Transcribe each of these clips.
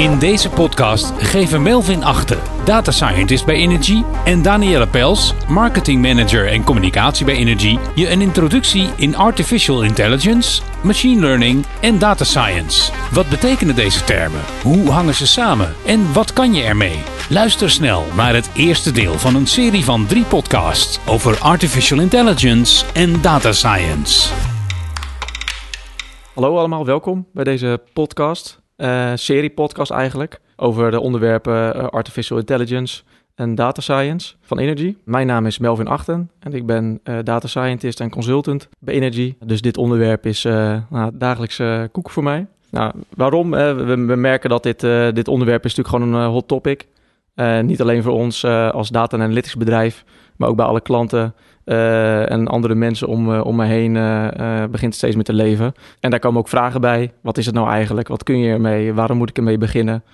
In deze podcast geven Melvin Achten, data scientist bij Energy, en Danielle Pels, marketing manager en communicatie bij Energy, je een introductie in artificial intelligence, machine learning en data science. Wat betekenen deze termen? Hoe hangen ze samen? En wat kan je ermee? Luister snel naar het eerste deel van een serie van drie podcasts over artificial intelligence en data science. Hallo allemaal, welkom bij deze podcast, uh, serie podcast eigenlijk, over de onderwerpen uh, artificial intelligence en data science van Energy. Mijn naam is Melvin Achten en ik ben uh, data scientist en consultant bij Energy. Dus dit onderwerp is nou, dagelijkse koek voor mij. Nou, waarom? We, we, merken dat dit, dit onderwerp is natuurlijk gewoon een hot topic. niet alleen voor ons als data analytics bedrijf, maar ook bij alle klanten uh, en andere mensen om, uh, om me heen uh, begint steeds meer te leven. En daar komen ook vragen bij. Wat is het nou eigenlijk? Wat kun je ermee? Waarom moet ik ermee beginnen?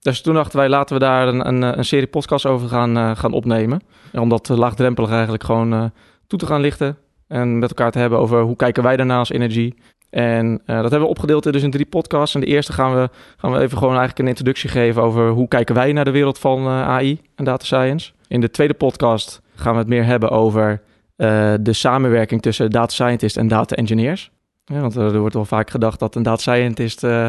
Dus toen dachten wij, laten we daar een, een, een serie podcasts over gaan, gaan opnemen. En om dat laagdrempelig eigenlijk gewoon toe te gaan lichten. En met elkaar te hebben over hoe kijken wij daarna als energie. En dat hebben we opgedeeld dus in drie podcasts. En de eerste gaan we, gaan we even gewoon eigenlijk een introductie geven over hoe kijken wij naar de wereld van AI en data science. In de tweede podcast gaan we het meer hebben over de samenwerking tussen data scientist en data engineers. Want er wordt wel vaak gedacht dat een data scientist uh,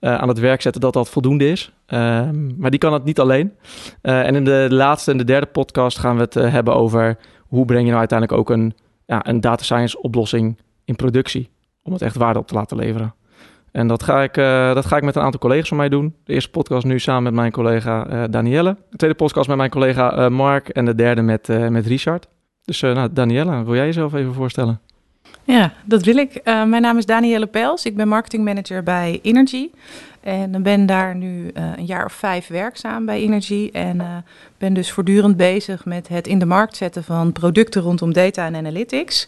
aan het werk zetten dat dat voldoende is. Ehm, maar die kan het niet alleen. en in de laatste en de derde podcast gaan we het hebben over hoe breng je nou uiteindelijk ook een, ja, een data science oplossing in productie. Om het echt waarde op te laten leveren. En dat ga, ik, dat ga ik met een aantal collega's van mij doen. De eerste podcast nu samen met mijn collega Danielle. De tweede podcast met mijn collega Mark. En de derde met, met Richard. Dus uh, nou, Danielle, wil jij jezelf even voorstellen? Ja, dat wil ik. Uh, mijn naam is Danielle Pels. Ik ben marketingmanager bij Energy. En ben daar nu uh, een jaar of vijf werkzaam bij Energy. En ben dus voortdurend bezig met het in de markt zetten van producten rondom data en analytics.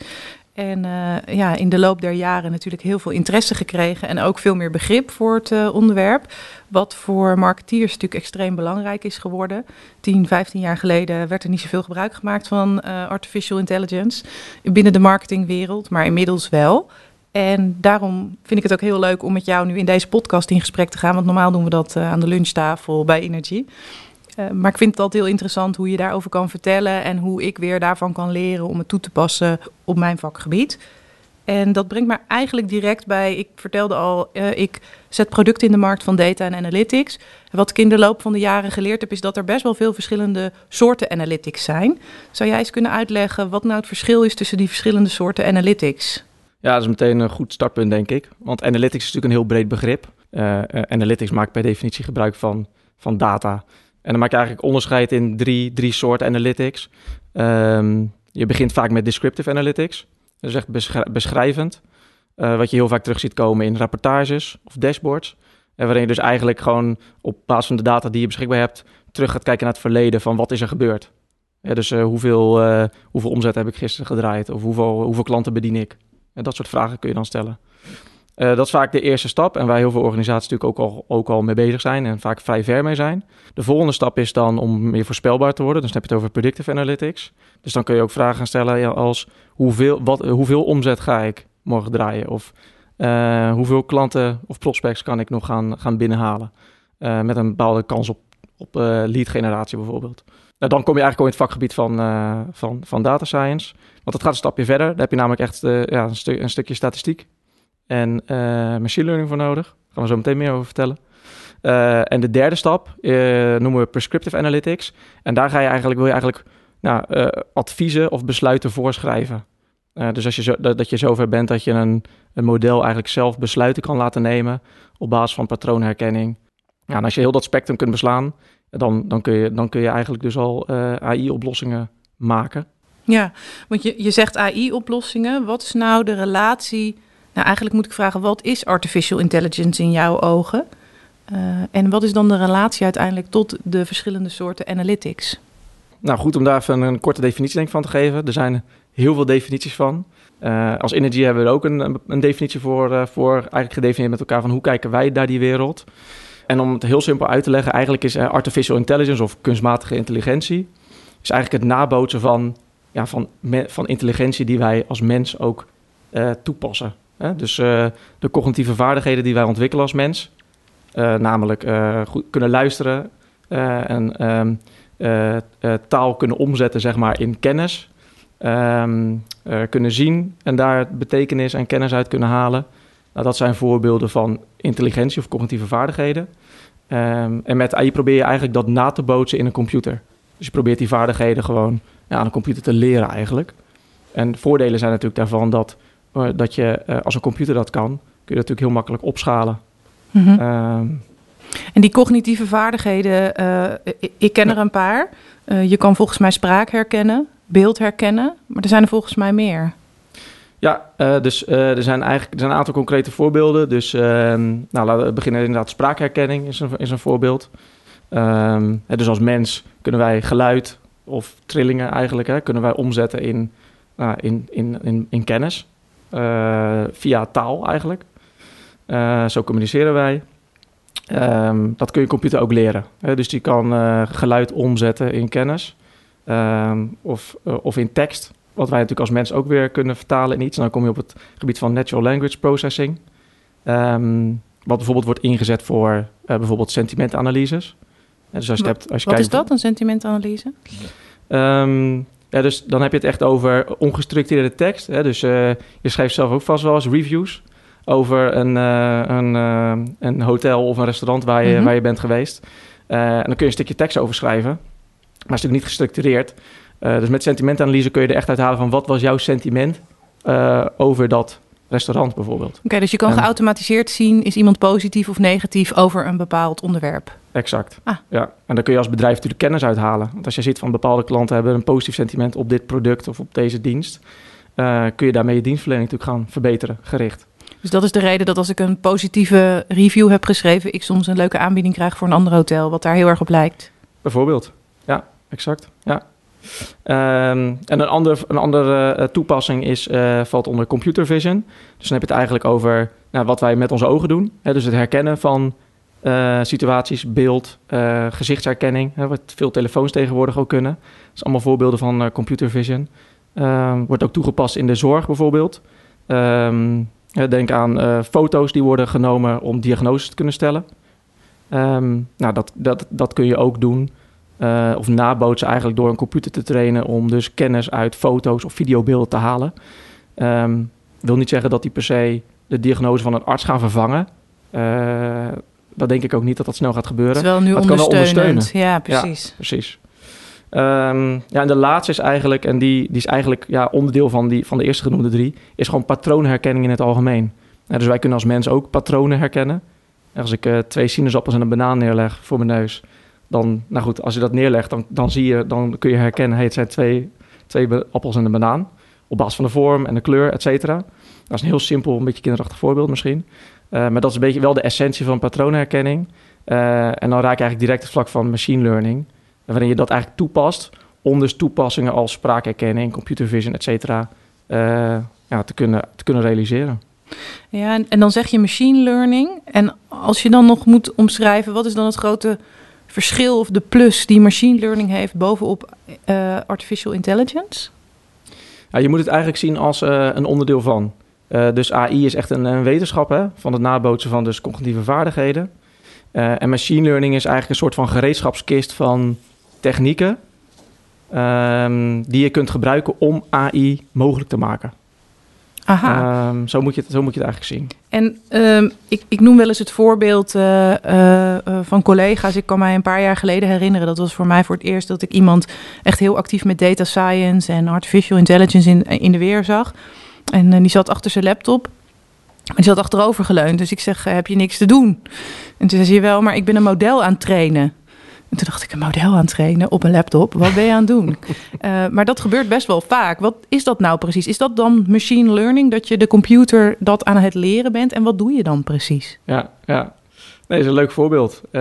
En uh, ja, in de loop der jaren natuurlijk heel veel interesse gekregen en ook veel meer begrip voor het uh, onderwerp. Wat voor marketeers natuurlijk extreem belangrijk is geworden. 10, 15 jaar geleden werd er niet zoveel gebruik gemaakt van uh, artificial intelligence binnen de marketingwereld, maar inmiddels wel. En daarom vind ik het ook heel leuk om met jou nu in deze podcast in gesprek te gaan. Want normaal doen we dat aan de lunchtafel bij Energy. Uh, maar ik vind het altijd heel interessant hoe je daarover kan vertellen en hoe ik weer daarvan kan leren om het toe te passen op mijn vakgebied. En dat brengt me eigenlijk direct bij, ik vertelde al, uh, ik zet producten in de markt van data en analytics. Wat ik in de loop van de jaren geleerd heb, is dat er best wel veel verschillende soorten analytics zijn. Zou jij eens kunnen uitleggen wat nou het verschil is tussen die verschillende soorten analytics? Ja, dat is meteen een goed startpunt, denk ik. Want analytics is natuurlijk een heel breed begrip. Uh, analytics maakt per definitie gebruik van, van data. En dan maak je eigenlijk onderscheid in drie, drie soorten analytics. Um, je begint vaak met descriptive analytics. Dat is echt beschrijvend. Uh, wat je heel vaak terug ziet komen in rapportages of dashboards. En waarin je dus eigenlijk gewoon op basis van de data die je beschikbaar hebt... terug gaat kijken naar het verleden van wat is er gebeurd. Dus uh, hoeveel, uh, hoeveel omzet heb ik gisteren gedraaid? Of hoeveel, hoeveel klanten bedien ik? En dat soort vragen kun je dan stellen. Uh, dat is vaak de eerste stap en waar heel veel organisaties natuurlijk ook al, ook al mee bezig zijn en vaak vrij ver mee zijn. De volgende stap is dan om meer voorspelbaar te worden. Dan heb je het over predictive analytics. Dus dan kun je ook vragen gaan stellen als hoeveel, wat, hoeveel omzet ga ik morgen draaien? Of uh, hoeveel klanten of prospects kan ik nog gaan, gaan binnenhalen? Uh, met een bepaalde kans op, op lead generatie bijvoorbeeld. Nou, dan kom je eigenlijk al in het vakgebied van, van, van data science. Want dat gaat een stapje verder. Daar heb je namelijk echt ja, een, stu een stukje statistiek en uh, machine learning voor nodig. Daar gaan we zo meteen meer over vertellen. Uh, en de derde stap uh, noemen we prescriptive analytics. En daar ga je eigenlijk, wil je eigenlijk nou, adviezen of besluiten voorschrijven. dus als je zo, dat, dat, je zover bent dat je een, een model eigenlijk zelf besluiten kan laten nemen op basis van patroonherkenning. Ja, en als je heel dat spectrum kunt beslaan, dan, dan, kun, je, dan kun je eigenlijk dus al AI-oplossingen maken. Ja, want je, je zegt AI-oplossingen. Wat is nou de relatie nou, eigenlijk moet ik vragen, wat is artificial intelligence in jouw ogen? Uh, en wat is dan de relatie uiteindelijk tot de verschillende soorten analytics? Nou, goed om daar even een korte definitie denk van te geven. Er zijn heel veel definities van. Uh, als Energy hebben we er ook een, een definitie voor, uh, voor, eigenlijk gedefinieerd met elkaar van hoe kijken wij naar die wereld. En om het heel simpel uit te leggen, eigenlijk is artificial intelligence of kunstmatige intelligentie, is eigenlijk het nabootsen van, ja, van, van intelligentie die wij als mens ook toepassen. Dus uh, de cognitieve vaardigheden die wij ontwikkelen als mens, namelijk goed kunnen luisteren en ehm, taal kunnen omzetten zeg maar, in kennis. Ehm, kunnen zien en daar betekenis en kennis uit kunnen halen. Nou, dat zijn voorbeelden van intelligentie of cognitieve vaardigheden. Ehm, en met AI probeer je eigenlijk dat na te bootsen in een computer. Dus je probeert die vaardigheden gewoon ja, aan een computer te leren eigenlijk. En voordelen zijn natuurlijk daarvan dat, dat je uh, als een computer dat kan, kun je dat natuurlijk heel makkelijk opschalen. Mm -hmm. um, en die cognitieve vaardigheden, uh, ik ken er een paar. je kan volgens mij spraak herkennen, beeld herkennen, maar er zijn er volgens mij meer. Ja, uh, dus uh, er zijn eigenlijk er zijn een aantal concrete voorbeelden. Dus uh, nou, laten we beginnen inderdaad. Spraakherkenning is een, is een voorbeeld. Um, dus als mens kunnen wij geluid of trillingen eigenlijk hè, kunnen wij omzetten in, in, in, in, in kennis. Via taal eigenlijk. zo communiceren wij. Um, dat kun je computer ook leren. Hè? Dus die kan geluid omzetten in kennis. Um, of, of in tekst wat wij natuurlijk als mens ook weer kunnen vertalen in iets. En dan kom je op het gebied van natural language processing. Um, wat bijvoorbeeld wordt ingezet voor uh, bijvoorbeeld sentimentanalyses. dus als je hebt, als je wat kijkt, is dat, een sentimentanalyse? Um, ja, dus dan heb je het echt over ongestructureerde tekst. Hè? Dus uh, je schrijft zelf ook vast wel eens reviews over een, uh, een, een hotel of een restaurant waar je, mm -hmm. waar je bent geweest. en dan kun je een stukje tekst over schrijven. Maar het is natuurlijk niet gestructureerd. Dus met sentimentanalyse kun je er echt uithalen van wat was jouw sentiment over dat restaurant bijvoorbeeld. Oké, okay, dus je kan en, geautomatiseerd zien, is iemand positief of negatief over een bepaald onderwerp? Exact, ah. ja. En dan kun je als bedrijf natuurlijk kennis uithalen. Want als je ziet van bepaalde klanten hebben een positief sentiment op dit product of op deze dienst, uh, kun je daarmee je dienstverlening natuurlijk gaan verbeteren, gericht. Dus dat is de reden dat als ik een positieve review heb geschreven, ik soms een leuke aanbieding krijg voor een ander hotel, wat daar heel erg op lijkt. Bijvoorbeeld, ja, exact, ja. Um, en een, ander, een andere uh, toepassing is, uh, valt onder computer vision. Dus dan heb je het eigenlijk over nou, wat wij met onze ogen doen. Hè, dus het herkennen van uh, situaties, beeld, gezichtsherkenning. Hè, wat veel telefoons tegenwoordig ook kunnen. Dat is allemaal voorbeelden van computer vision. Um, wordt ook toegepast in de zorg bijvoorbeeld. Um, denk aan foto's die worden genomen om diagnoses te kunnen stellen. nou, dat, dat, dat kun je ook doen uh, of nabootsen eigenlijk door een computer te trainen om dus kennis uit foto's of videobeelden te halen. Um, wil niet zeggen dat die per se de diagnose van een arts gaan vervangen. Uh, dat denk ik ook niet dat dat snel gaat gebeuren. Het wel nu maar ondersteunen. Ja, precies. Ja, precies. Um, ja, en de laatste is eigenlijk, en die, die is eigenlijk ja, onderdeel van, die, van de eerste genoemde drie, is gewoon patroonherkenning in het algemeen. Ja, dus wij kunnen als mens ook patronen herkennen. als ik uh, twee sinaasappels en een banaan neerleg voor mijn neus, dan, nou goed, als je dat neerlegt, dan, dan zie je, dan kun je herkennen, hey, het zijn twee, twee appels en een banaan. Op basis van de vorm en de kleur, et cetera. Dat is een heel simpel, een beetje kinderachtig voorbeeld misschien. Uh, maar dat is een beetje wel de essentie van patroonherkenning. Uh, en dan raak je eigenlijk direct het vlak van machine learning. Waarin je dat eigenlijk toepast om dus toepassingen als spraakherkenning, computer vision, et cetera, uh, ja, te, kunnen, te kunnen realiseren. Ja, en dan zeg je machine learning. En als je dan nog moet omschrijven, wat is dan het grote verschil of de plus die machine learning heeft bovenop uh, artificial intelligence? Ja, je moet het eigenlijk zien als uh, een onderdeel van. Uh, dus AI is echt een, een wetenschap hè, van het nabootsen van dus cognitieve vaardigheden. en machine learning is eigenlijk een soort van gereedschapskist van technieken um, die je kunt gebruiken om AI mogelijk te maken. Aha. Um, zo, moet je het, zo moet je het eigenlijk zien. En um, ik, ik noem wel eens het voorbeeld uh, uh, van collega's. Ik kan mij een paar jaar geleden herinneren. Dat was voor mij voor het eerst dat ik iemand echt heel actief met data science en artificial intelligence in, in de weer zag. En uh, die zat achter zijn laptop. En die zat achterover geleund. Dus ik zeg, heb je niks te doen? En toen zei hij wel, maar ik ben een model aan het trainen. En toen dacht ik, een model aan trainen op een laptop. Wat ben je aan het doen? uh, maar dat gebeurt best wel vaak. Wat is dat nou precies? Is dat dan machine learning? Dat je de computer dat aan het leren bent? En wat doe je dan precies? Ja, ja. Nee, dat is een leuk voorbeeld. Uh,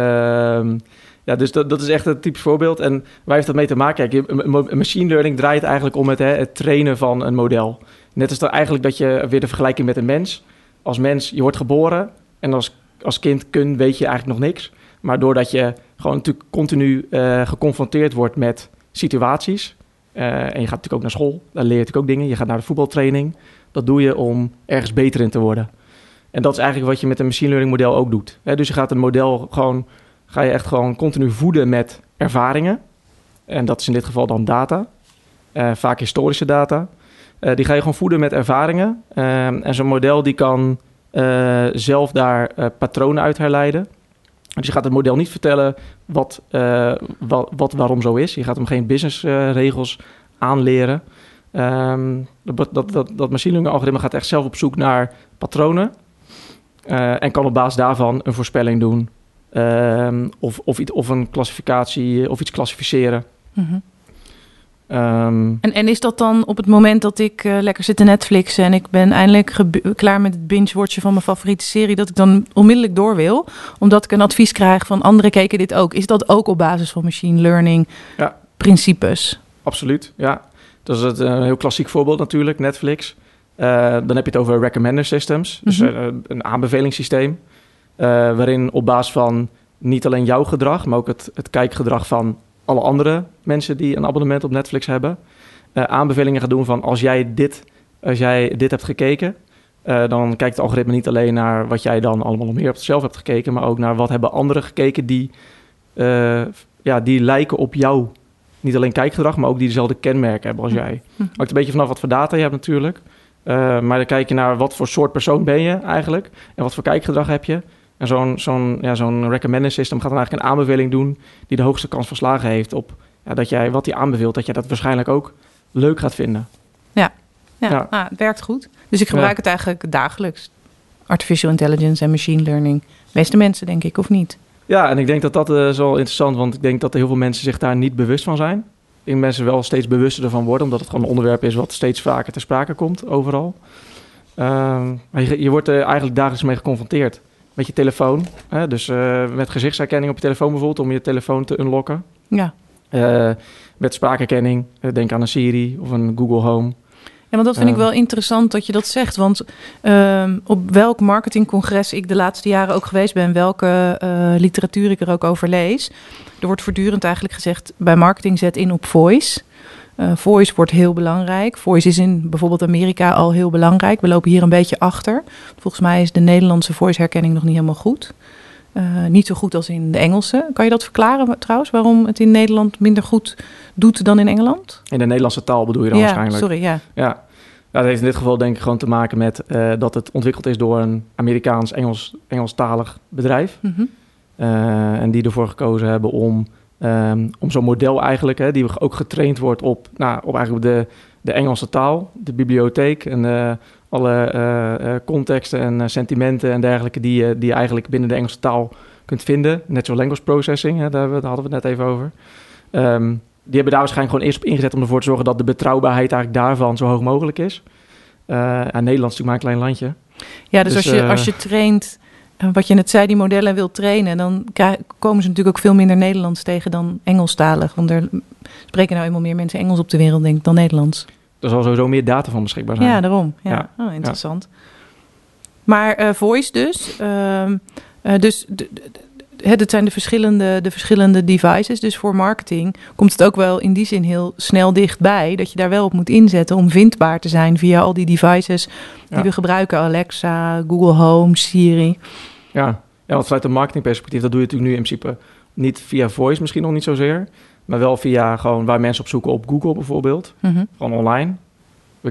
ja, dus dat, dat is echt een typisch voorbeeld. En waar heeft dat mee te maken? Kijk, machine learning draait eigenlijk om het, hè, het trainen van een model. Net als dat eigenlijk dat je weer de vergelijking met een mens. Als mens, je wordt geboren en als, als kind kun, weet je eigenlijk nog niks. Maar doordat je gewoon natuurlijk continu uh, geconfronteerd wordt met situaties. Uh, en je gaat natuurlijk ook naar school, daar leer je natuurlijk ook dingen. Je gaat naar de voetbaltraining. Dat doe je om ergens beter in te worden. En dat is eigenlijk wat je met een machine learning model ook doet. Dus je gaat een model gewoon, ga je echt gewoon continu voeden met ervaringen. En dat is in dit geval dan data. Uh, vaak historische data. Die ga je gewoon voeden met ervaringen. Uh, en zo'n model die kan zelf daar patronen uit herleiden. Dus je gaat het model niet vertellen wat, wat, wat waarom zo is. Je gaat hem geen businessregels aanleren. Um, dat, dat, dat, dat machine learning algoritme gaat echt zelf op zoek naar patronen. en kan op basis daarvan een voorspelling doen. Um, of, of, of een klassificatie of iets klassificeren. Mm. Um, en, en is dat dan op het moment dat ik uh, lekker zit te Netflixen en ik ben eindelijk klaar met het binge-watchen van mijn favoriete serie, dat ik dan onmiddellijk door wil, omdat ik een advies krijg van anderen keken dit ook. Is dat ook op basis van machine learning ja. principes? Absoluut, ja. Dat is het, een heel klassiek voorbeeld natuurlijk, Netflix. Uh, dan heb je het over recommender systems, dus mm -hmm. een aanbevelingssysteem, waarin op basis van niet alleen jouw gedrag, maar ook het, het kijkgedrag van alle andere mensen die een abonnement op Netflix hebben, uh, aanbevelingen gaan doen van als jij dit, als jij dit hebt gekeken, uh, dan kijkt het algoritme niet alleen naar wat jij dan allemaal meer op zelf hebt gekeken, maar ook naar wat hebben anderen gekeken die, uh, ja, die lijken op jou. Niet alleen kijkgedrag, maar ook die dezelfde kenmerken hebben als hm. jij. Hm. Hangt een beetje vanaf wat voor data je hebt natuurlijk. maar dan kijk je naar wat voor soort persoon ben je eigenlijk en wat voor kijkgedrag heb je. En zo'n zo'n ja, zo'n recommender system gaat dan eigenlijk een aanbeveling doen die de hoogste kans van slagen heeft op ja, dat jij wat hij aanbeveelt, dat jij dat waarschijnlijk ook leuk gaat vinden. Ja, ja, ja. Ah, het werkt goed. Dus ik gebruik het eigenlijk dagelijks. Artificial intelligence en machine learning. Meeste mensen, denk ik, of niet? Ja, en ik denk dat dat uh, is wel interessant, want ik denk dat er heel veel mensen zich daar niet bewust van zijn. Ik denk mensen wel steeds bewuster ervan worden, omdat het gewoon een onderwerp is wat steeds vaker ter sprake komt, overal. Uh, maar je, je wordt er eigenlijk dagelijks mee geconfronteerd met je telefoon. Hè? Dus uh, met gezichtsherkenning op je telefoon bijvoorbeeld, om je telefoon te unlocken. Ja. Uh, met spraakherkenning, uh, denk aan een Siri of een Google Home. Ja, want dat vind ik wel interessant dat je dat zegt. Want ehm, op welk marketingcongres ik de laatste jaren ook geweest ben, welke literatuur ik er ook over lees, er wordt voortdurend eigenlijk gezegd: bij marketing zet in op voice. Uh, voice wordt heel belangrijk. Voice is in bijvoorbeeld Amerika al heel belangrijk. We lopen hier een beetje achter. Volgens mij is de Nederlandse voice-herkenning nog niet helemaal goed. Uh, niet zo goed als in de Engelse. Kan je dat verklaren trouwens, waarom het in Nederland minder goed doet dan in Engeland? In de Nederlandse taal bedoel je dan ja, waarschijnlijk? Sorry, ja. ja. Ja, dat heeft in dit geval denk ik gewoon te maken met uh, dat het ontwikkeld is door een Amerikaans-Engels Engelstalig bedrijf. Mm -hmm. en die ervoor gekozen hebben om Um, om zo'n model eigenlijk, hè, die ook getraind wordt op, nou, op eigenlijk de, de Engelse taal, de bibliotheek en uh, alle uh, contexten en sentimenten en dergelijke die, die je eigenlijk binnen de Engelse taal kunt vinden. Natural language processing, hè, daar, hadden we het net even over. Um, die hebben daar waarschijnlijk gewoon eerst op ingezet om ervoor te zorgen dat de betrouwbaarheid eigenlijk daarvan zo hoog mogelijk is. en Nederland is natuurlijk maar een klein landje. Ja, dus, dus als, je, als je traint wat je net zei, die modellen wil trainen, dan komen ze natuurlijk ook veel minder Nederlands tegen dan Engelstalig. Want er spreken nou eenmaal meer mensen Engels op de wereld, denk ik, dan Nederlands. Er zal sowieso meer data van beschikbaar zijn. Ja, daarom. Ja, Oh, interessant. Maar uh, voice dus. Uh, uh, dus het zijn de verschillende, de verschillende devices. Dus voor marketing komt het ook wel in die zin heel snel dichtbij. Dat je daar wel op moet inzetten om vindbaar te zijn via al die devices die we gebruiken. Alexa, Google Home, Siri. Ja. ja, want vanuit een marketingperspectief, dat doe je natuurlijk nu in principe niet via voice misschien nog niet zozeer. Maar wel via gewoon waar mensen op zoeken op Google bijvoorbeeld. Mm Gewoon online.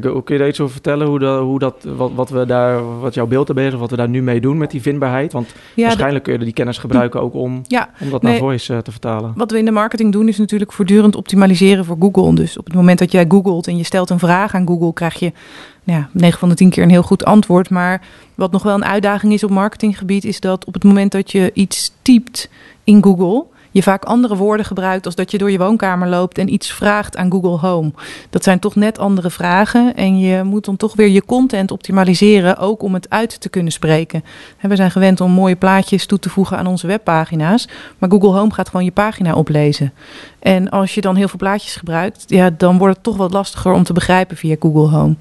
Kun je daar iets over vertellen? Hoe dat, hoe dat, wat, wat, we daar, wat jouw beeld erbij is, of wat we daar nu mee doen met die vindbaarheid? Want waarschijnlijk kun je die kennis gebruiken ook om, ja, om dat naar voice uh, te vertalen. Wat we in de marketing doen is natuurlijk voortdurend optimaliseren voor Google. Dus op het moment dat jij googelt en je stelt een vraag aan Google, krijg je ja, 9 van de 10 keer een heel goed antwoord. Maar wat nog wel een uitdaging is op marketinggebied, is dat op het moment dat je iets typt in Google je vaak andere woorden gebruikt als dat je door je woonkamer loopt en iets vraagt aan Google Home. Dat zijn toch net andere vragen en je moet dan toch weer je content optimaliseren, ook om het uit te kunnen spreken. we zijn gewend om mooie plaatjes toe te voegen aan onze webpagina's, maar Google Home gaat gewoon je pagina oplezen. En als je dan heel veel plaatjes gebruikt, ja, dan wordt het toch wat lastiger om te begrijpen via Google Home,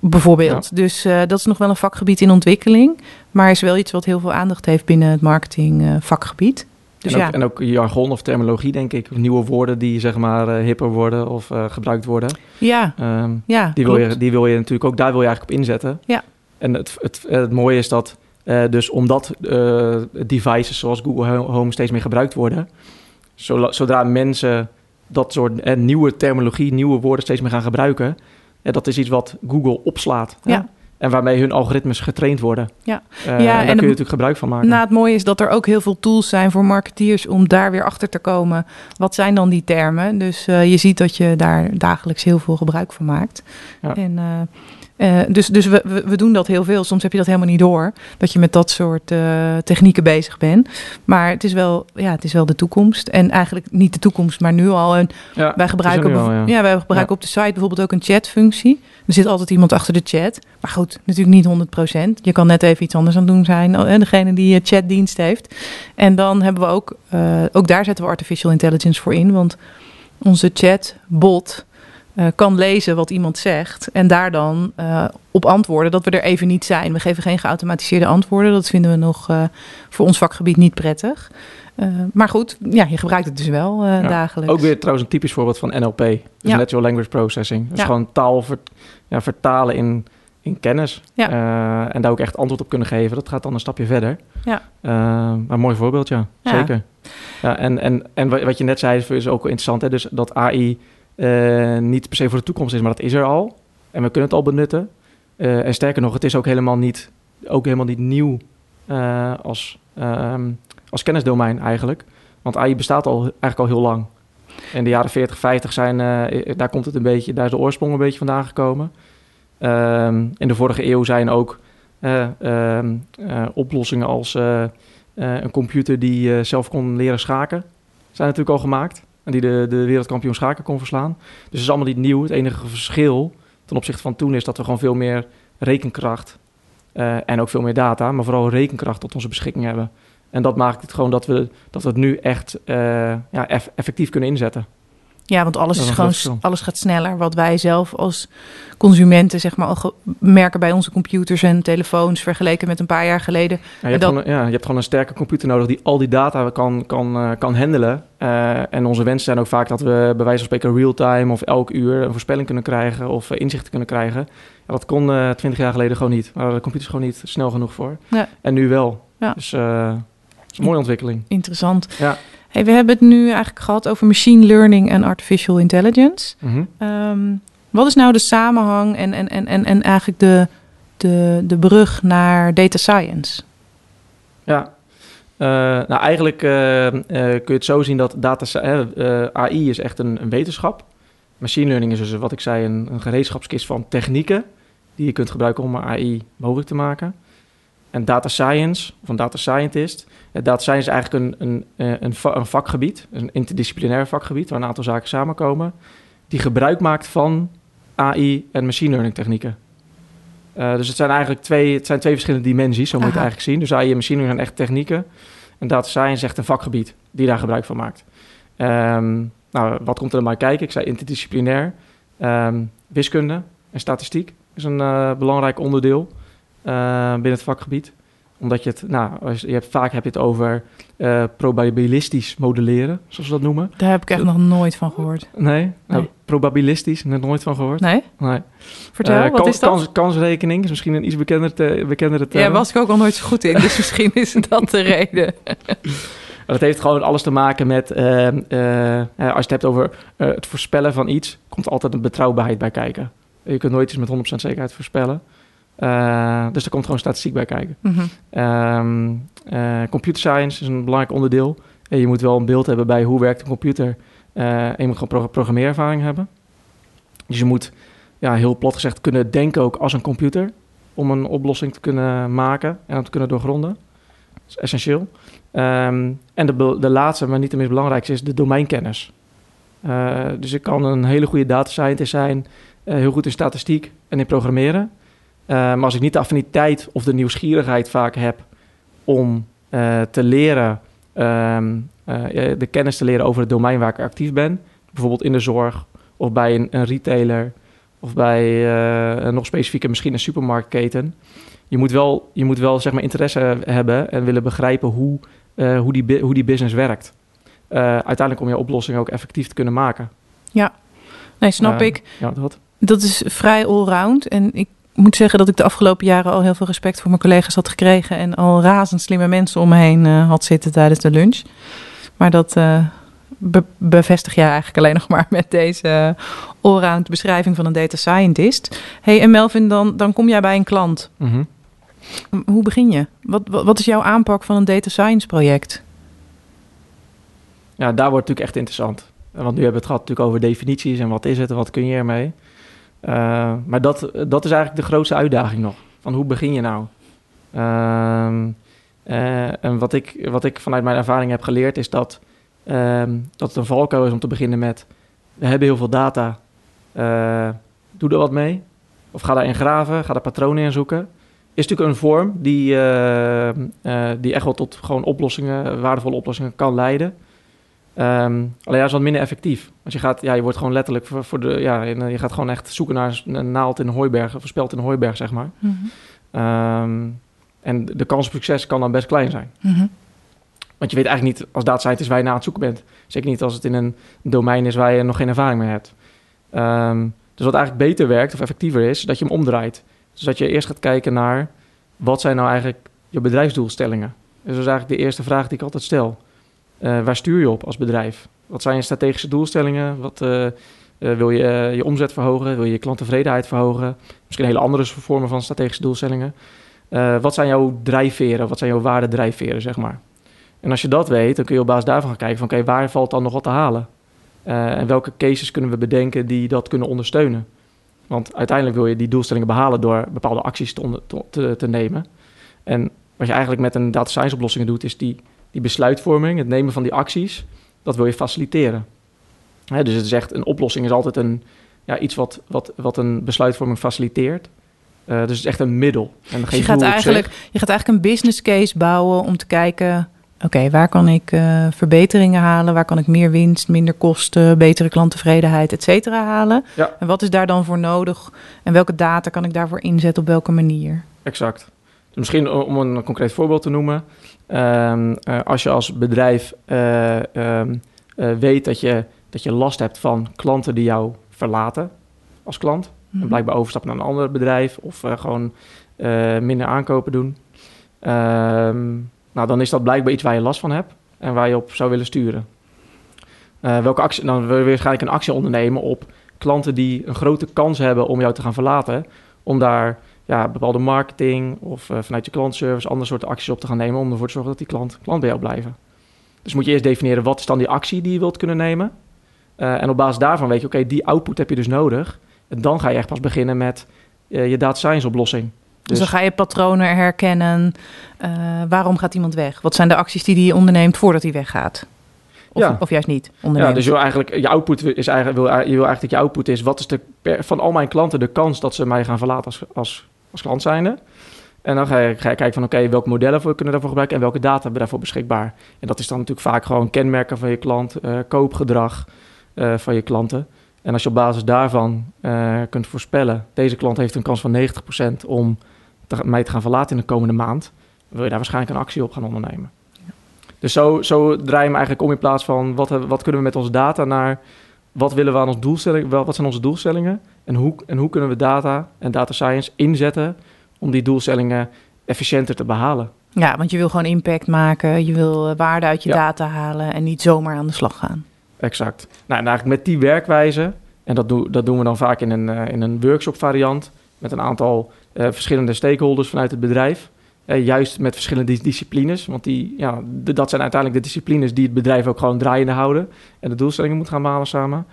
bijvoorbeeld. Dus uh, dat is nog wel een vakgebied in ontwikkeling, maar is wel iets wat heel veel aandacht heeft binnen het marketing uh, vakgebied. Dus en, ook, en, ook, jargon of terminologie, denk ik. Nieuwe woorden die zeg maar uh, hipper worden of uh, gebruikt worden. Ja, um, ja die, wil je, die wil je natuurlijk ook, daar wil je eigenlijk op inzetten. Ja. En het, het, het mooie is dat Uh, dus omdat devices zoals Google Home steeds meer gebruikt worden, zodra mensen dat soort nieuwe terminologie, nieuwe woorden steeds meer gaan gebruiken, dat is iets wat Google opslaat. Ja. En waarmee hun algoritmes getraind worden. Ja, ja en daar kun je natuurlijk gebruik van maken. Nou, het mooie is dat er ook heel veel tools zijn voor marketeers om daar weer achter te komen. Wat zijn dan die termen? Dus je ziet dat je daar dagelijks heel veel gebruik van maakt. Ja. En uh, dus dus we, we, we, doen dat heel veel. Soms heb je dat helemaal niet door. Dat je met dat soort technieken bezig bent. Maar het is, wel, ja, het is wel de toekomst. En eigenlijk niet de toekomst, maar nu al. En ja, wij gebruiken, al, ja. ja. wij gebruiken op de site bijvoorbeeld ook een chatfunctie. Er zit altijd iemand achter de chat. Maar goed, natuurlijk niet 100%. Je kan net even iets anders aan het doen zijn. Hè, degene die je chatdienst heeft. En dan hebben we ook, uh, ook daar zetten we artificial intelligence voor in. Want onze chatbot uh, kan lezen wat iemand zegt en daar dan uh, op antwoorden dat we er even niet zijn. We geven geen geautomatiseerde antwoorden. Dat vinden we nog voor ons vakgebied niet prettig. maar goed, ja, je gebruikt het dus wel ja, dagelijks. Ook weer trouwens een typisch voorbeeld van NLP. Dus Ja. Natural Language Processing. Dus Ja. gewoon taal ver- vertalen in, in kennis. Ja. Eh, en daar ook echt antwoord op kunnen geven. Dat gaat dan een stapje verder. Ja. Eh, maar een mooi voorbeeld, ja. Ja. Zeker. Ja, en, en, en wa- wat je net zei is ook interessant. Hè? Dus dat AI eh, niet per se voor de toekomst is, maar dat is er al. En we kunnen het al benutten. Eh, en sterker nog, het is ook helemaal niet, ook helemaal niet nieuw eh, als, ehm, als kennisdomein eigenlijk. Want AI bestaat al, eigenlijk al heel lang. In de jaren 40, 50 zijn, eh, daar komt het een beetje, daar is de oorsprong een beetje vandaan gekomen. Ehm, in de vorige eeuw zijn ook eh, ehm, eh, oplossingen als eh, een computer die zelf kon leren schaken, zijn natuurlijk al gemaakt. En die de, de wereldkampioen schaken kon verslaan. Dus het is allemaal niet nieuw. Het enige verschil ten opzichte van toen is dat we gewoon veel meer rekenkracht en ook veel meer data, maar vooral rekenkracht tot onze beschikking hebben. En dat maakt het gewoon dat we, dat we het nu echt ja, eff- effectief kunnen inzetten. Ja, want alles, is gewoon, alles gaat sneller. Wat wij zelf als consumenten zeg maar, al merken bij onze computers en telefoons vergeleken met een paar jaar geleden. Ja, je, hebt dat- gewoon, ja, je hebt gewoon een sterke computer nodig die al die data kan, kan, eh, kan handelen. Eh, en onze wensen zijn ook vaak dat we bij wijze van spreken real-time of elk uur een voorspelling kunnen krijgen of eh, inzichten kunnen krijgen. Ja, dat kon twintig jaar geleden gewoon niet. Waren de computers gewoon niet snel genoeg voor. Ja. En nu wel. Dus is een mooie ontwikkeling. Interessant. Ja. Hey, we hebben het nu eigenlijk gehad over machine learning en artificial intelligence. Mhm. Ehm, wat is nou de samenhang en, en, en, en, en eigenlijk de, de, de brug naar data science? Ja, Eh, nou eigenlijk eh, eh, kun je het zo zien dat data, AI is echt een, een wetenschap. Machine learning is dus wat ik zei een, een gereedschapskist van technieken die je kunt gebruiken om AI mogelijk te maken. En data science of een data scientist. Eh, data science is eigenlijk een, een, eh, een, een vakgebied, een interdisciplinair vakgebied waar een aantal zaken samenkomen, die gebruik maakt van AI en machine learning technieken. Eh, dus het zijn eigenlijk twee, het zijn twee verschillende dimensies, zo moet je het eigenlijk zien. Dus AI en machine learning zijn echt technieken. En data science is echt een vakgebied die daar gebruik van maakt. Ehm, nou, wat komt er dan bij kijken? Ik zei interdisciplinair. Ehm, wiskunde en statistiek is een belangrijk onderdeel binnen het vakgebied. Omdat je het, nou, je hebt, vaak heb je het over eh, probabilistisch modelleren, zoals we dat noemen. Daar heb ik echt nog nooit van gehoord. Nee, nou, probabilistisch, net nooit van gehoord. Nee? Nee. Vertel, Eh, wat kans- is dat? Kans, kansrekening is misschien een iets bekender te, bekendere term. ja, was ik ook al nooit zo goed in, dus misschien is dat de reden. Dat heeft gewoon alles te maken met, eh, als je het hebt over het voorspellen van iets, komt altijd een betrouwbaarheid bij kijken. Je kunt nooit iets met 100% zekerheid voorspellen. Eh, dus er komt gewoon statistiek bij kijken. Eh, computer science is een belangrijk onderdeel. En je moet wel een beeld hebben bij hoe werkt een computer. Eh, en je moet gewoon pro- programmeerervaring hebben. Dus je moet, ja, heel plat gezegd, kunnen denken ook als een computer. Om een oplossing te kunnen maken en te kunnen doorgronden. Dat is essentieel. Ehm, en de, de laatste, maar niet de meest belangrijkste, is de domeinkennis. Dus ik kan een hele goede data scientist zijn, heel goed in statistiek en in programmeren. Eh, maar als ik niet de affiniteit of de nieuwsgierigheid vaak heb om eh, te leren, ehm, eh, de kennis te leren over het domein waar ik actief ben, bijvoorbeeld in de zorg of bij een, een retailer of bij nog specifieker misschien een supermarktketen. Je moet wel, je moet wel zeg maar, interesse hebben en willen begrijpen hoe, hoe, die, hoe die business werkt. Uiteindelijk om je oplossing ook effectief te kunnen maken. Nee, snap ik. Ja, dat. Dat is vrij allround. En ik moet zeggen dat ik de afgelopen jaren al heel veel respect voor mijn collega's had gekregen. En al razend slimme mensen om me heen uh, had zitten tijdens de lunch. Maar dat uh, be bevestig jij eigenlijk alleen nog maar met deze allround beschrijving van een data scientist. hey, en Melvin, dan, dan kom jij bij een klant. Mm -hmm. Hoe begin je? Wat, wat, wat is jouw aanpak van een data science project? Ja, daar wordt het natuurlijk echt interessant. Want nu hebben we het gehad natuurlijk over definities en wat is het en wat kun je ermee. Uh, maar dat, dat is eigenlijk de grootste uitdaging nog. Van hoe begin je nou? Uh, uh, en wat ik, wat ik vanuit mijn ervaring heb geleerd is dat, ehm, dat het een valkuil is om te beginnen met... We hebben heel veel data, eh, doe er wat mee. Of ga daarin graven, ga daar patronen in zoeken. Is natuurlijk een vorm die, die echt wel tot gewoon oplossingen, waardevolle oplossingen kan leiden... Um, alleen ja, is wat minder effectief. Want je, gaat, ja, je wordt gewoon letterlijk voor, voor de. Ja, je gaat gewoon echt zoeken naar een naald in een hooiberg, of speld in een hooiberg, zeg maar. Mm -hmm. um, en de kans op succes kan dan best klein zijn. Mm -hmm. Want je weet eigenlijk niet, als data scientist waar je naar aan het zoeken bent. Zeker niet als het in een domein is waar je nog geen ervaring mee hebt. Um, dus wat eigenlijk beter werkt of effectiever is, dat je hem omdraait. Dus dat je eerst gaat kijken naar wat zijn nou eigenlijk je bedrijfsdoelstellingen. Dus dat is eigenlijk de eerste vraag die ik altijd stel. Uh, waar stuur je op als bedrijf? Wat zijn je strategische doelstellingen? Wat uh, uh, wil je je omzet verhogen? Wil je je klanttevredenheid verhogen? Misschien hele andere vormen van strategische doelstellingen. wat zijn jouw drijfveren? Wat zijn jouw waardedrijfveren, zeg maar? En als je dat weet, dan kun je op basis daarvan gaan kijken van... oké, waar valt dan nog wat te halen? en welke cases kunnen we bedenken die dat kunnen ondersteunen? Want uiteindelijk wil je die doelstellingen behalen door bepaalde acties te, te, te nemen. En wat je eigenlijk met een data science oplossingen doet, is die die besluitvorming, het nemen van die acties, dat wil je faciliteren. Hè, dus het is echt, een oplossing is altijd een, ja, iets wat, wat, wat een besluitvorming faciliteert. Uh, dus het is echt een middel. En dus je, gaat eigenlijk, je gaat eigenlijk een business case bouwen om te kijken... oké, okay, waar kan ik uh, verbeteringen halen? Waar kan ik meer winst, minder kosten, betere klanttevredenheid, et cetera halen? Ja. En wat is daar dan voor nodig? En welke data kan ik daarvoor inzetten op welke manier? Exact. Misschien om een concreet voorbeeld te noemen... Um, uh, als je als bedrijf uh, um, uh, weet dat je, dat je last hebt van klanten die jou verlaten als klant. Mm -hmm. En blijkbaar overstappen naar een ander bedrijf of gewoon minder aankopen doen. Um, nou, dan is dat blijkbaar iets waar je last van hebt en waar je op zou willen sturen. welke actie, dan wil je waarschijnlijk een actie ondernemen op klanten die een grote kans hebben om jou te gaan verlaten. Om daar ja, bepaalde marketing of uh, vanuit je klantservice andere soorten acties op te gaan nemen om ervoor te zorgen dat die klant, klant bij jou blijven. Dus moet je eerst definiëren wat is dan die actie die je wilt kunnen nemen. Uh, en op basis daarvan weet je, oké, okay, die output heb je dus nodig. En dan ga je echt pas beginnen met uh, je data science oplossing. Dus, dus, dan ga je patronen herkennen. waarom gaat iemand weg? Wat zijn de acties die hij onderneemt voordat hij weggaat? Of, ja. of juist niet? Ja, dus je wil eigenlijk, je output is eigenlijk, wil, je wil eigenlijk dat je output is, wat is de, van al mijn klanten de kans dat ze mij gaan verlaten als, als als klant zijnde. En dan ga je, ga je kijken van oké, welke modellen we kunnen daarvoor gebruiken en welke data hebben we daarvoor beschikbaar. En dat is dan natuurlijk vaak gewoon kenmerken van je klant, uh, koopgedrag uh, van je klanten. En als je op basis daarvan uh, kunt voorspellen, deze klant heeft een kans van 90% om te, mij te gaan verlaten in de komende maand, wil je daar waarschijnlijk een actie op gaan ondernemen. Ja. Dus zo, zo draai je hem eigenlijk om in plaats van wat, wat kunnen we met onze data naar wat willen we aan ons doelstelling, wat zijn onze doelstellingen en hoe, en hoe kunnen we data en data science inzetten om die doelstellingen efficiënter te behalen. Ja, want je wil gewoon impact maken, je wil eh, waarde uit je ja. data halen en niet zomaar aan de slag gaan. Exact. Nou, en eigenlijk met die werkwijze, en dat, doen dat doen we dan vaak in een, uh, in een workshop variant met een aantal uh, verschillende stakeholders vanuit het bedrijf. Uh, juist met verschillende disciplines. Want die, ja, de, dat zijn uiteindelijk de disciplines die het bedrijf ook gewoon draaiende houden. En de doelstellingen moet gaan behalen samen.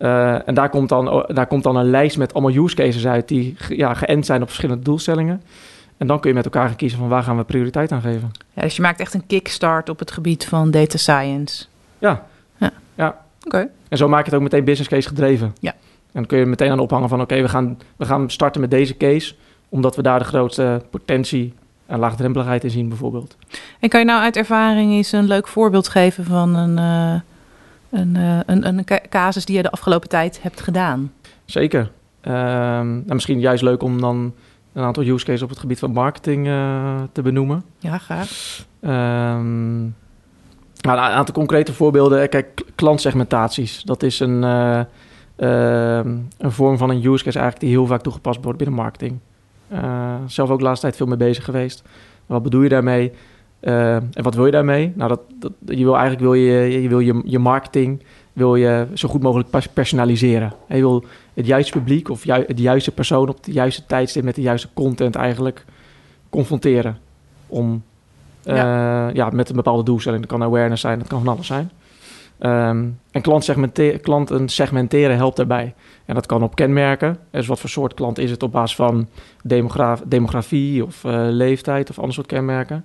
Uh, en daar komt, dan, daar komt dan een lijst met allemaal use cases uit die ja, geënt zijn op verschillende doelstellingen. En dan kun je met elkaar gaan kiezen van waar gaan we prioriteit aan geven. Ja, dus je maakt echt een kickstart op het gebied van data science. Ja. Ja. ja. Oké. Okay. En zo maak je het ook meteen business case gedreven. Ja. En dan kun je meteen aan ophangen van oké, okay, we, gaan, we gaan starten met deze case. Omdat we daar de grootste potentie en laagdrempeligheid in zien bijvoorbeeld. En kan je nou uit ervaring eens een leuk voorbeeld geven van een, uh, een, uh, een, een casus die je de afgelopen tijd hebt gedaan? Zeker. Um, en misschien juist leuk om dan een aantal use cases op het gebied van marketing uh, te benoemen. Ja, graag. Um, nou, een aantal concrete voorbeelden. Kijk, klantsegmentaties. Dat is een, een vorm van een use case eigenlijk die heel vaak toegepast wordt binnen marketing. Zelf ook de laatste tijd veel mee bezig geweest. Wat bedoel je daarmee? Uh, en wat wil je daarmee? Nou, dat, dat, je wil eigenlijk wil je, je, wil je, je marketing wil je zo goed mogelijk personaliseren. En je wil het juiste publiek of ju de juiste persoon op de juiste tijdstip met de juiste content eigenlijk confronteren. Om ja. Uh, ja. met een bepaalde doelstelling. Dat kan awareness zijn, dat kan van alles zijn. Um, en klanten segmenteren helpt daarbij. En dat kan op kenmerken. Dus wat voor soort klant is het op basis van demograf demografie of uh, leeftijd of ander soort kenmerken.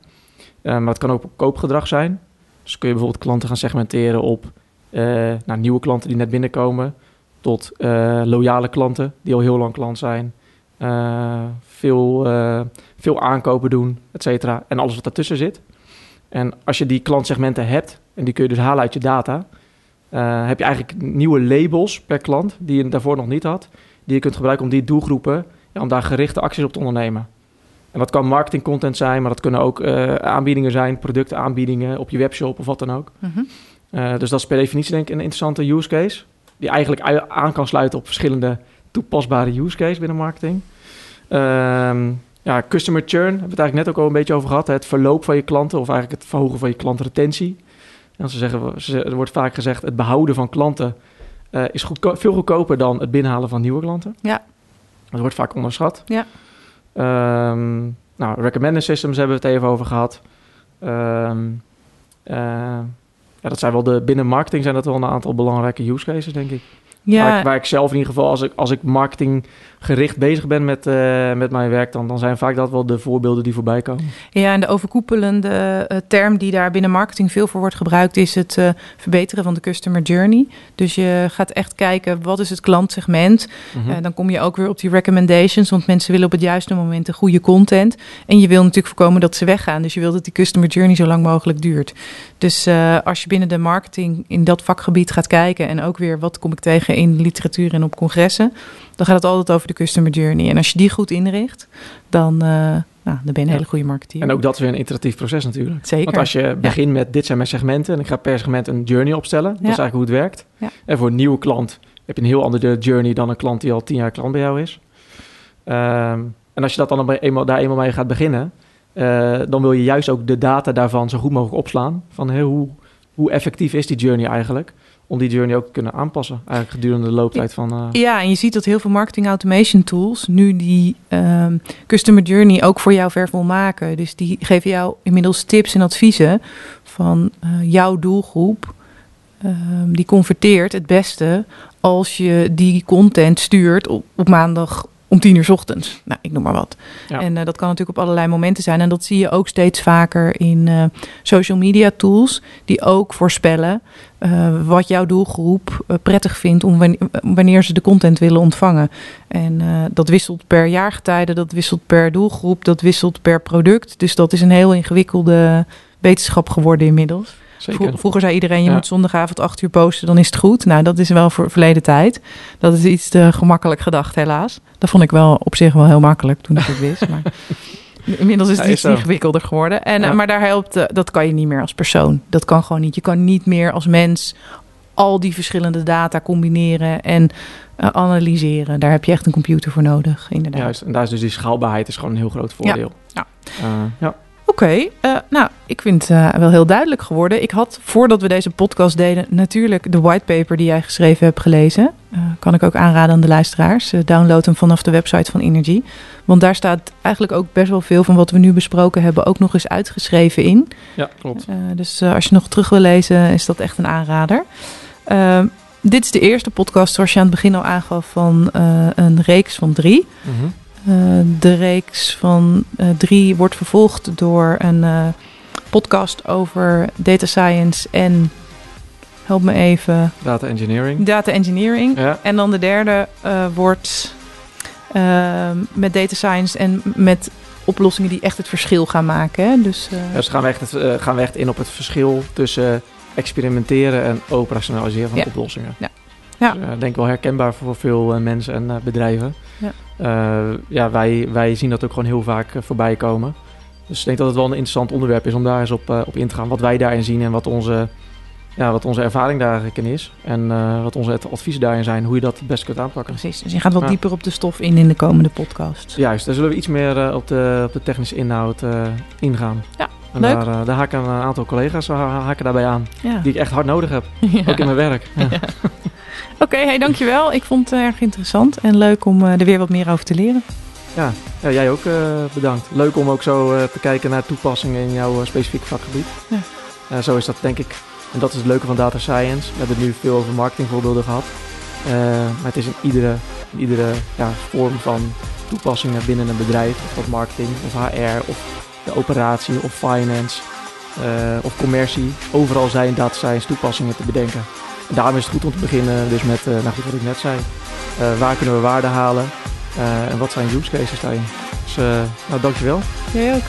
Um, maar het kan ook op koopgedrag zijn. Dus kun je bijvoorbeeld klanten gaan segmenteren op uh, nou, nieuwe klanten die net binnenkomen, tot uh, loyale klanten die al heel lang klant zijn, veel, veel aankopen doen, et. En alles wat daartussen zit. En als je die klantsegmenten hebt, en die kun je dus halen uit je data, heb je eigenlijk nieuwe labels per klant die je daarvoor nog niet had, die je kunt gebruiken om die doelgroepen, ja, om daar gerichte acties op te ondernemen. En dat kan marketing content zijn, maar dat kunnen ook uh, aanbiedingen zijn, productaanbiedingen op je webshop of wat dan ook. Mm -hmm. uh, dus dat is per definitie denk ik een interessante use case, die eigenlijk aan kan sluiten op verschillende toepasbare use case binnen marketing. Um, ja, customer churn, hebben we het eigenlijk net ook al een beetje over gehad. Het verloop van je klanten of eigenlijk het verhogen van je klantenretentie. En ze zeggen, er wordt vaak gezegd, het behouden van klanten uh, is goedko veel goedkoper dan het binnenhalen van nieuwe klanten. Ja. Dat wordt vaak onderschat. Ja. Um, nou, recommender systems hebben we het even over gehad. Um, uh, ja, dat zijn wel de binnen marketing zijn dat wel een aantal belangrijke use cases, denk ik. Ja. Waar, ik, waar ik zelf in ieder geval, als ik, als ik marketinggericht bezig ben met, uh, met mijn werk, dan, dan zijn vaak dat wel de voorbeelden die voorbij komen. Ja, en de overkoepelende uh, term die daar binnen marketing veel voor wordt gebruikt, is het uh, verbeteren van de customer journey. Dus je gaat echt kijken, wat is het klantsegment? Mm -hmm. dan kom je ook weer op die recommendations, want mensen willen op het juiste moment de goede content. En je wil natuurlijk voorkomen dat ze weggaan. Dus je wil dat die customer journey zo lang mogelijk duurt. Dus als je binnen de marketing in dat vakgebied gaat kijken en ook weer, wat kom ik tegen in literatuur en op congressen, dan gaat het altijd over de customer journey. En als je die goed inricht, dan, uh, nou, dan ben je een hele goede marketeer. En ook dat is weer een iteratief proces natuurlijk. Zeker. Want als je begint ja. met dit zijn mijn segmenten en ik ga per segment een journey opstellen, dat is eigenlijk hoe het werkt. En voor een nieuwe klant heb je een heel andere journey dan een klant die al tien jaar klant bij jou is. Um, en als je dat dan eenmaal, daar eenmaal mee gaat beginnen, uh, dan wil je juist ook de data daarvan zo goed mogelijk opslaan. Van hey, hoe, hoe effectief is die journey eigenlijk? Om die journey ook te kunnen aanpassen, eigenlijk gedurende de looptijd van... Uh... Ja, en je ziet dat heel veel marketing automation tools nu die um, customer journey ook voor jou ver maken. Dus die geven jou inmiddels tips en adviezen van uh, jouw doelgroep. Um, die converteert het beste als je die content stuurt op maandag om tien uur 's ochtends. Nou, ik noem maar wat. Ja. En uh, dat kan natuurlijk op allerlei momenten zijn. En dat zie je ook steeds vaker in uh, social media tools, die ook voorspellen uh, wat jouw doelgroep prettig vindt om wanneer, wanneer ze de content willen ontvangen. En dat wisselt per jaargetijde, dat wisselt per doelgroep, dat wisselt per product. Dus dat is een heel ingewikkelde wetenschap geworden inmiddels. Zeker. Vroeger zei iedereen, je ja. moet zondagavond acht uur posten, dan is het goed. Nou, dat is wel voor verleden tijd. Dat is iets te gemakkelijk gedacht, helaas. Dat vond ik wel op zich wel heel makkelijk toen ik het wist. Maar inmiddels is het ja, iets ingewikkelder geworden. En, ja. Maar daar helpt, uh, dat kan je niet meer als persoon. Dat kan gewoon niet. Je kan niet meer als mens al die verschillende data combineren en uh, analyseren. Daar heb je echt een computer voor nodig, inderdaad. Juist, en daar is dus die schaalbaarheid is gewoon een heel groot voordeel. Ja. Uh, ja. Oké, okay, uh, nou, ik vind het uh, wel heel duidelijk geworden. Ik had, voordat we deze podcast deden, natuurlijk de whitepaper die jij geschreven hebt gelezen. Uh, kan ik ook aanraden aan de luisteraars. download hem vanaf de website van Energy. Want daar staat eigenlijk ook best wel veel van wat we nu besproken hebben ook nog eens uitgeschreven in. Ja, klopt. dus als je nog terug wil lezen, is dat echt een aanrader. dit is de eerste podcast, zoals je aan het begin al aangaf, van een reeks van drie. Mm -hmm. Uh, de reeks van uh, drie wordt vervolgd door een uh, podcast over data science en help me even. Data engineering. Data engineering. Ja. En dan de derde wordt met data science en met oplossingen die echt het verschil gaan maken. Hè? Dus, ja, dus gaan we, echt het, gaan we echt in op het verschil tussen experimenteren en operationaliseren van ja. oplossingen. Ja. Ja. Dus, denk wel herkenbaar voor veel mensen en bedrijven. Ja. Uh, ja, wij, wij zien dat ook gewoon heel vaak uh, voorbij komen. Dus ik denk dat het wel een interessant onderwerp is om daar eens op, uh, op in te gaan. Wat wij daarin zien en wat onze ja, wat onze ervaring daarin is. En wat onze adviezen daarin zijn, hoe je dat het best kunt aanpakken. Precies, dus je gaat wat ja. dieper op de stof in in de komende podcast. Juist, daar zullen we iets meer op, de, op de technische inhoud ingaan. Ja, en leuk. Daar, daar haken een aantal collega's haken daarbij aan, ja. die ik echt hard nodig heb. Ja. Ook in mijn werk. Ja. Oké, okay, hey, dankjewel. Ik vond het erg interessant en leuk om er weer wat meer over te leren. Ja, ja jij ook bedankt. Leuk om ook zo te kijken naar toepassingen in jouw specifieke vakgebied. Ja. zo is dat denk ik en dat is het leuke van data science. We hebben het nu veel over marketingvoorbeelden gehad. Maar het is in iedere, in iedere ja, vorm van toepassingen binnen een bedrijf. Of dat marketing, of HR, of de operatie, of finance, uh, of commercie. Overal zijn data science toepassingen te bedenken. Daarom is het goed om te beginnen dus met, uh, nou goed wat ik net zei. waar kunnen we waarde halen? en wat zijn use cases daarin? Dus nou, dankjewel. Jij ook.